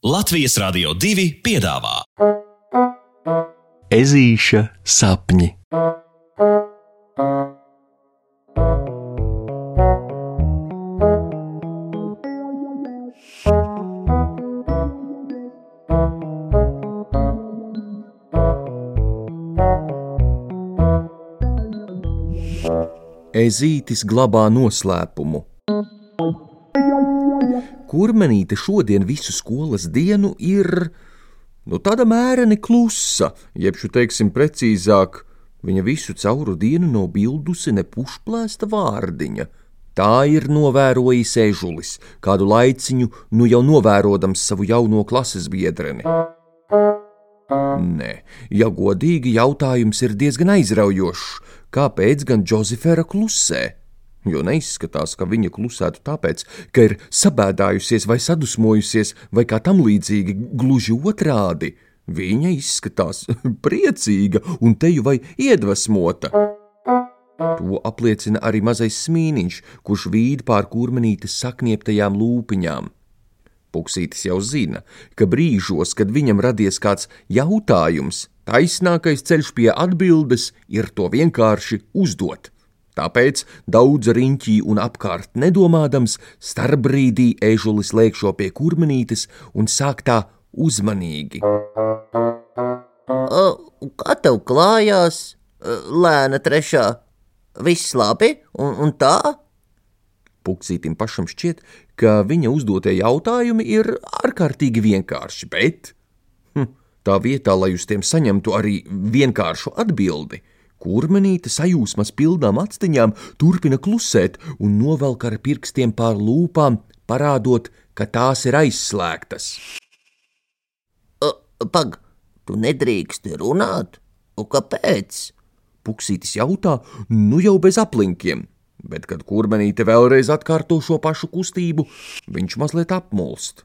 Latvijas Rādio 2 piedāvā Ezīša sapņi. Ezītis glabā noslēpumu. Kurmenīte šodien visu skolas dienu ir nu, tāda mēreni klusa, jeb teiksim precīzāk, viņa visu cauru dienu nav bildusi ne pušplēsta vārdiņa. Tā ir novērojis ežulis, kādu laiciņu nu jau novērodams savu jauno klases biedreni. Nē, ja godīgi, jautājums ir diezgan aizraujošs. Kāpēc gan Džozefera klusē? Jo neizskatās, ka viņa klusētu tāpēc, ka ir sabēdājusies vai sadusmojusies, vai kā tam līdzīgi, gluži otrādi. Viņa izskatās priecīga un teju vai iedvesmota. To apliecina arī mazais smīniņš, kurš vīd pār kurmenītes saknieptajām lūpiņām. Puksītis jau zina, ka brīžos, kad viņam radies kāds jautājums, taisnākais ceļš pie atbildes ir to vienkārši uzdot. Tāpēc daudz riņķī un apkārt nedomādams, starpbrīdī ežulis lēkšo pie kurmenītes un sāk tā uzmanīgi. Kā tev klājās, lēna trešā? Viss labi un, un tā? Puksītim pašam šķiet, ka viņa uzdotie jautājumi ir ārkārtīgi vienkārši, bet hm, tā vietā, lai uz tiem saņemtu arī vienkāršu atbildi, kurmenīte sajūsmas pilnām actiņām turpina klusēt un novelk ar pirkstiem pār lūpām, parādot, ka tās ir aizslēgtas. Pag, tu nedrīksti runāt? Un kāpēc? Puksītis jautā, nu jau bez aplinkiem bet, kad kurmenīte vēlreiz atkārto šo pašu kustību, viņš mazliet apmulst.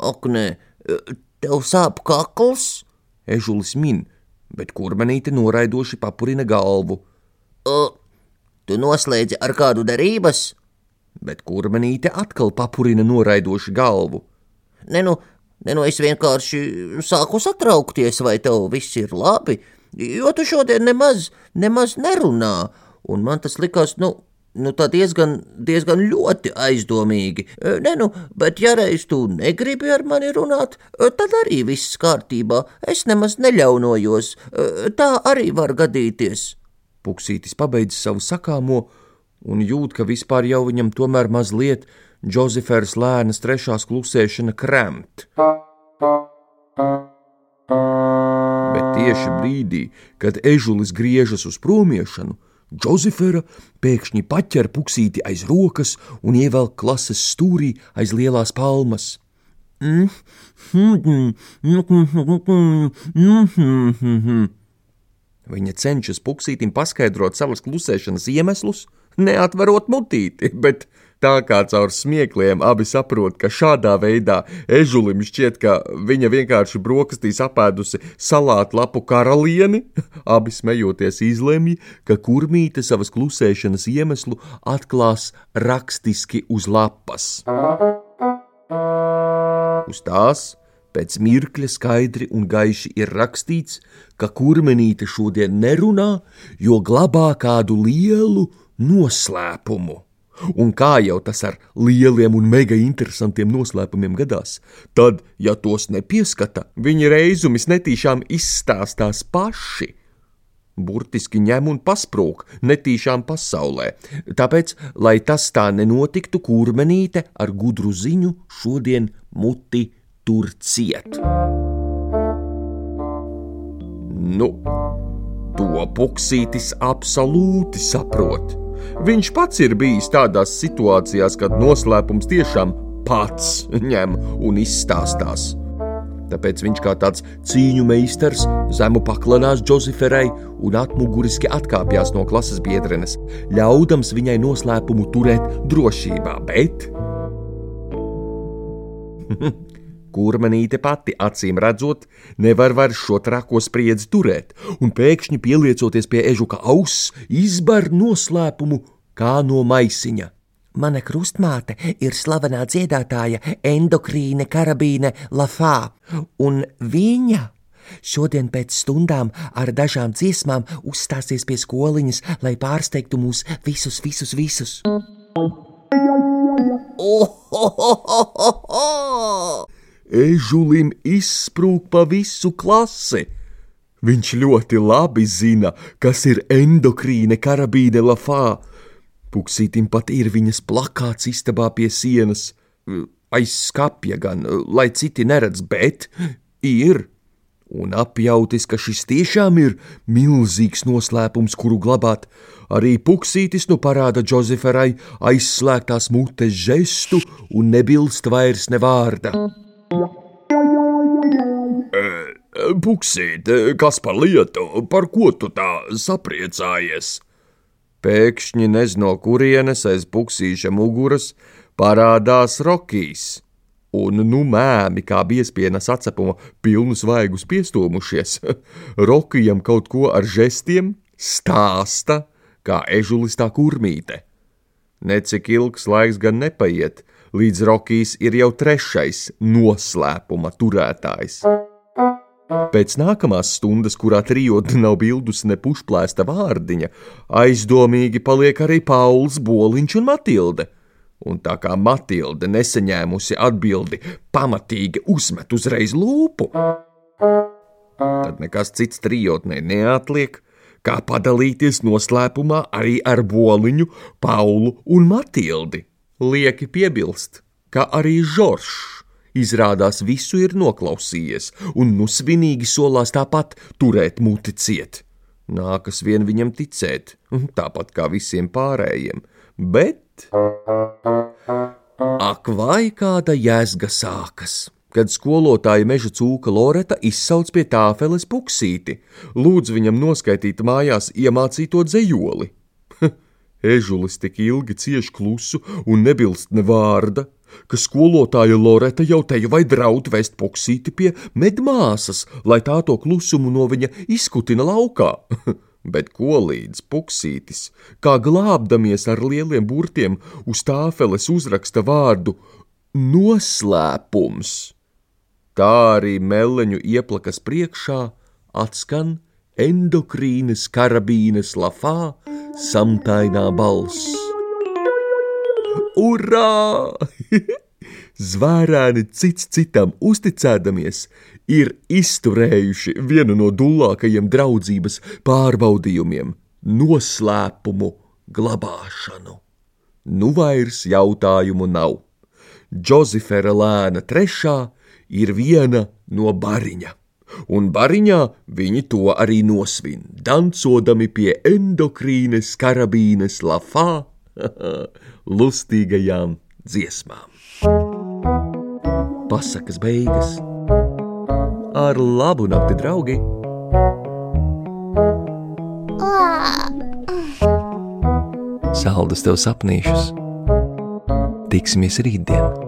Ak, nē, tev sāp kakls? Ežulis min, bet kurmenīte noraidoši papurina galvu. O, tu noslēdzi ar kādu derības? Bet kurmenīte atkal papurina noraidoši galvu. Ne, nu, ne, nu es vienkārši sāku satraukties, vai tev viss ir labi, jo tu šodien nemaz, nemaz nerunā, un man tas likās, nu, Nu, tā diezgan, diezgan ļoti aizdomīgi. Nē, nu, bet ja reiz tu negribi ar mani runāt, tad arī viss kārtībā. Es nemaz neļaunojos. Tā arī var gadīties. Puksītis pabeidz savu sakāmo un jūt, ka vispār jau viņam tomēr mazliet Džozefers lēnas trešās klusēšana kremt. Bet tieši brīdī, kad ežulis griežas uz promiešanu, Džozefera pēkšņi paķer puksīti aiz rokas un ievelk klases stūrī aiz lielās palmas. Viņa cenšas puksītim paskaidrot savas klusēšanas iemeslus, neatverot mutīti, bet Tā kā caur smiekliem abi saprot, ka šādā veidā ežulim šķiet, ka viņa vienkārši brokastīs apēdusi salātu lapu karalieni, abi smejoties izlemj, ka kurmīte savas klusēšanas iemeslu atklās rakstiski uz lapas. Uz tās pēc mirkļa skaidri un gaiši ir rakstīts, ka kurmenīte šodien nerunā, jo glabā kādu lielu noslēpumu. Un kā jau tas ar lieliem un mega interesantiem noslēpumiem gadās, tad, ja tos nepieskata, viņi reizumis netīšām izstāstās paši. Burtiski ņem un pasprūk netīšām pasaulē. Tāpēc, lai tas tā nenotiktu, kurmenīte ar gudru ziņu šodien muti tur ciet. Nu, to puksītis absolūti saprot. Viņš pats ir bijis tādās situācijās, kad noslēpums tiešām pats ņem un izstāstās. Tāpēc viņš kā tāds cīņu meistars zemu paklanās Džozeferai un atmuguriski atkāpjas no klases biedrenes, ļaudams viņai noslēpumu turēt drošībā, bet Kurmenīte pati, acīm redzot, nevar vairs šo trako spriedzi turēt, un pēkšņi pieliecoties pie ežuka auss, izbar noslēpumu kā no maisiņa. Mana krustmāte ir slavenā dziedātāja endokrīne karabīne Lafā, un viņa šodien pēc stundām ar dažām dziesmām uzstāsies pie skoliņas, lai pārsteigtu mūs visus, visus, visus. Ežulim izsprūg pa visu klasi. Viņš ļoti labi zina, kas ir endokrīne karabīne lafā. Puksītim pat ir viņas plakāts istabā pie sienas, aiz skapja gan, lai citi neredz, bet ir. Un apjautis, ka šis tiešām ir milzīgs noslēpums, kuru glabāt, arī puksītis nu parāda Džozeferai aizslēgtās mutes žestu un nebilst vairs ne vārda. Puksīt, kas par lietu, par ko tu tā sapriecājies? Pēkšņi nez no kurienes aiz puksīša muguras parādās Rokijs un nu mēmi kā biezpienas atcepuma pilnus vaigus piestūmušies. Rokijam kaut ko ar žestiem stāsta, kā ežulis tā kurmīte. Necik ilgs laiks gan nepaiet, līdz Rokijs ir jau trešais noslēpuma turētājs. Pēc nākamās stundas, kurā trijotne nav bildus ne pušplēsta vārdiņa, aizdomīgi paliek arī Pauls, Boliņš un Matilde un tā kā Matilde nesaņēmusi atbildi, pamatīgi uzmet uzreiz lūpu. Tad nekas cits trijotnē neatliek, kā padalīties noslēpumā arī ar Boliņu, Paulu un Matildi. Lieki piebilst, ka arī Žoržs izrādās visu ir noklausījies un nu svinīgi solās tāpat turēt muti ciet. Nākas vien viņam ticēt, tāpat kā visiem pārējiem, bet Ak, vai kāda jēzga sākas! Kad skolotāja meža cūka Loreta izsauc pie tāfeles puksīti, lūdz viņam noskaitīt mājās iemācīto dzējoli. Ežulis tik ilgi cieš klusu un nebilst ne vārda, ka skolotāja Loreta jau te vai draud vest puksīti pie medmāsas, lai tā to klusumu no viņa izkutina laukā. bet ko līdz puksītis, kā glābdamies ar lieliem burtiem uz tāfeles uzraksta vārdu noslēpums. Tā arī meleņu ieplakas priekšā atskan endokrīnas karabīnes lafā samtainā balss. Urā! Zvērēni cits citam uzticēdamies, ir izturējuši vienu no dulākajiem draudzības pārbaudījumiem - noslēpumu glabāšanu. Nu vairs jautājumu nav. Džozefera lēna trešā ir viena no bariņa, un bariņā viņi to arī nosvin, dancodami pie endokrīnes karabīnes lafā lustīgajām dziesmām. Pasakas beigas ar labu nakti, draugi! Saldus tev sapnīšus! Tiksimies rītdien!